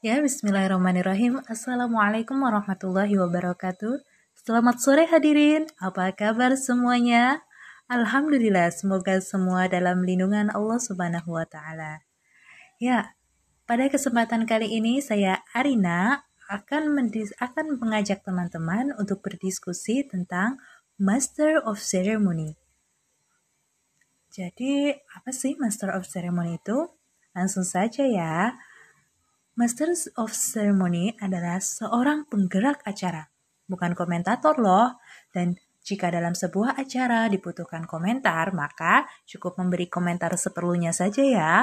Ya, bismillahirrahmanirrahim. Assalamualaikum warahmatullahi wabarakatuh. Selamat sore hadirin. Apa kabar semuanya? Alhamdulillah, semoga semua dalam lindungan Allah Subhanahu wa taala. Ya, pada kesempatan kali ini saya Arina akan mendis akan mengajak teman-teman untuk berdiskusi tentang Master of Ceremony. Jadi, apa sih Master of Ceremony itu? Langsung saja ya. Master of Ceremony adalah seorang penggerak acara, bukan komentator loh. Dan jika dalam sebuah acara dibutuhkan komentar, maka cukup memberi komentar seperlunya saja ya.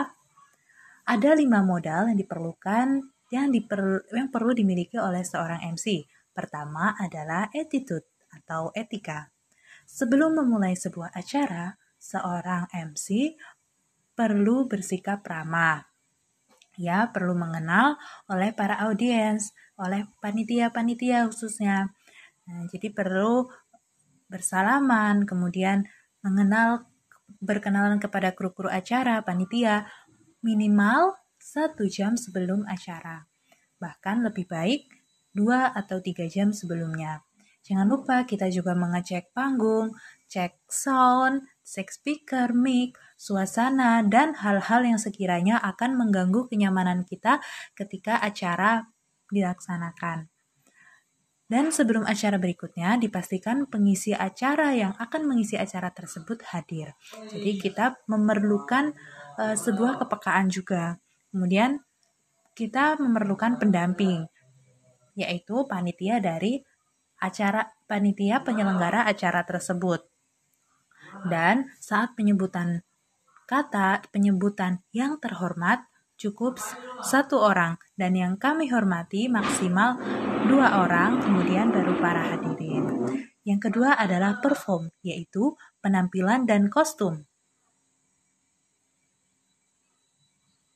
Ada lima modal yang diperlukan yang, diper, yang perlu dimiliki oleh seorang MC. Pertama adalah attitude atau etika. Sebelum memulai sebuah acara, seorang MC perlu bersikap ramah, ya perlu mengenal oleh para audiens, oleh panitia-panitia khususnya. Nah, jadi perlu bersalaman, kemudian mengenal berkenalan kepada kru-kru acara, panitia minimal satu jam sebelum acara. Bahkan lebih baik dua atau tiga jam sebelumnya. Jangan lupa kita juga mengecek panggung, cek sound, cek speaker, mic, suasana, dan hal-hal yang sekiranya akan mengganggu kenyamanan kita ketika acara dilaksanakan. Dan sebelum acara berikutnya, dipastikan pengisi acara yang akan mengisi acara tersebut hadir. Jadi kita memerlukan uh, sebuah kepekaan juga. Kemudian kita memerlukan pendamping, yaitu panitia dari acara panitia penyelenggara acara tersebut. Dan saat penyebutan kata penyebutan yang terhormat cukup satu orang dan yang kami hormati maksimal dua orang kemudian baru para hadirin. Yang kedua adalah perform yaitu penampilan dan kostum.